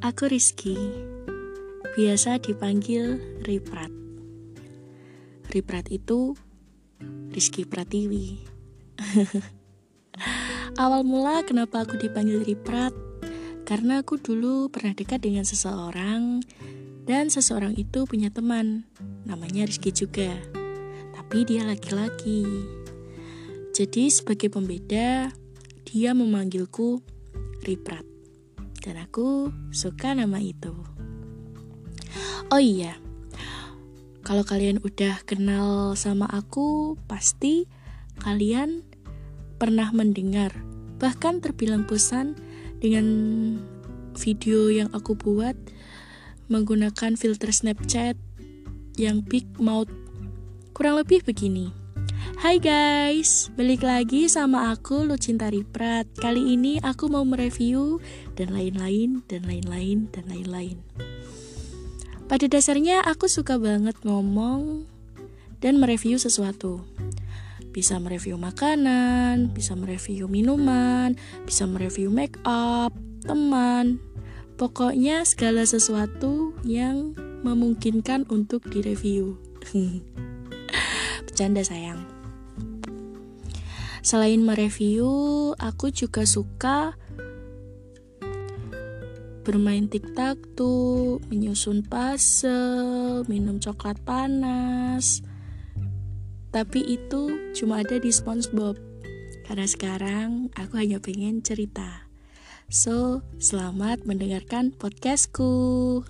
Aku Rizky, biasa dipanggil Riprat. Riprat itu Rizky Pratiwi. Awal mula kenapa aku dipanggil Riprat? Karena aku dulu pernah dekat dengan seseorang dan seseorang itu punya teman, namanya Rizky juga. Tapi dia laki-laki. Jadi sebagai pembeda, dia memanggilku Riprat dan aku suka nama itu. Oh iya, kalau kalian udah kenal sama aku, pasti kalian pernah mendengar, bahkan terbilang bosan dengan video yang aku buat menggunakan filter Snapchat yang big mouth. Kurang lebih begini. Hai guys, balik lagi sama aku Lucinta Riprat. Kali ini aku mau mereview dan lain-lain dan lain-lain dan lain-lain. Pada dasarnya aku suka banget ngomong dan mereview sesuatu. Bisa mereview makanan, bisa mereview minuman, bisa mereview make up, teman. Pokoknya segala sesuatu yang memungkinkan untuk direview. Bercanda sayang Selain mereview, aku juga suka bermain tiktok tuh, menyusun puzzle, minum coklat panas. Tapi itu cuma ada di SpongeBob. Karena sekarang aku hanya pengen cerita. So, selamat mendengarkan podcastku.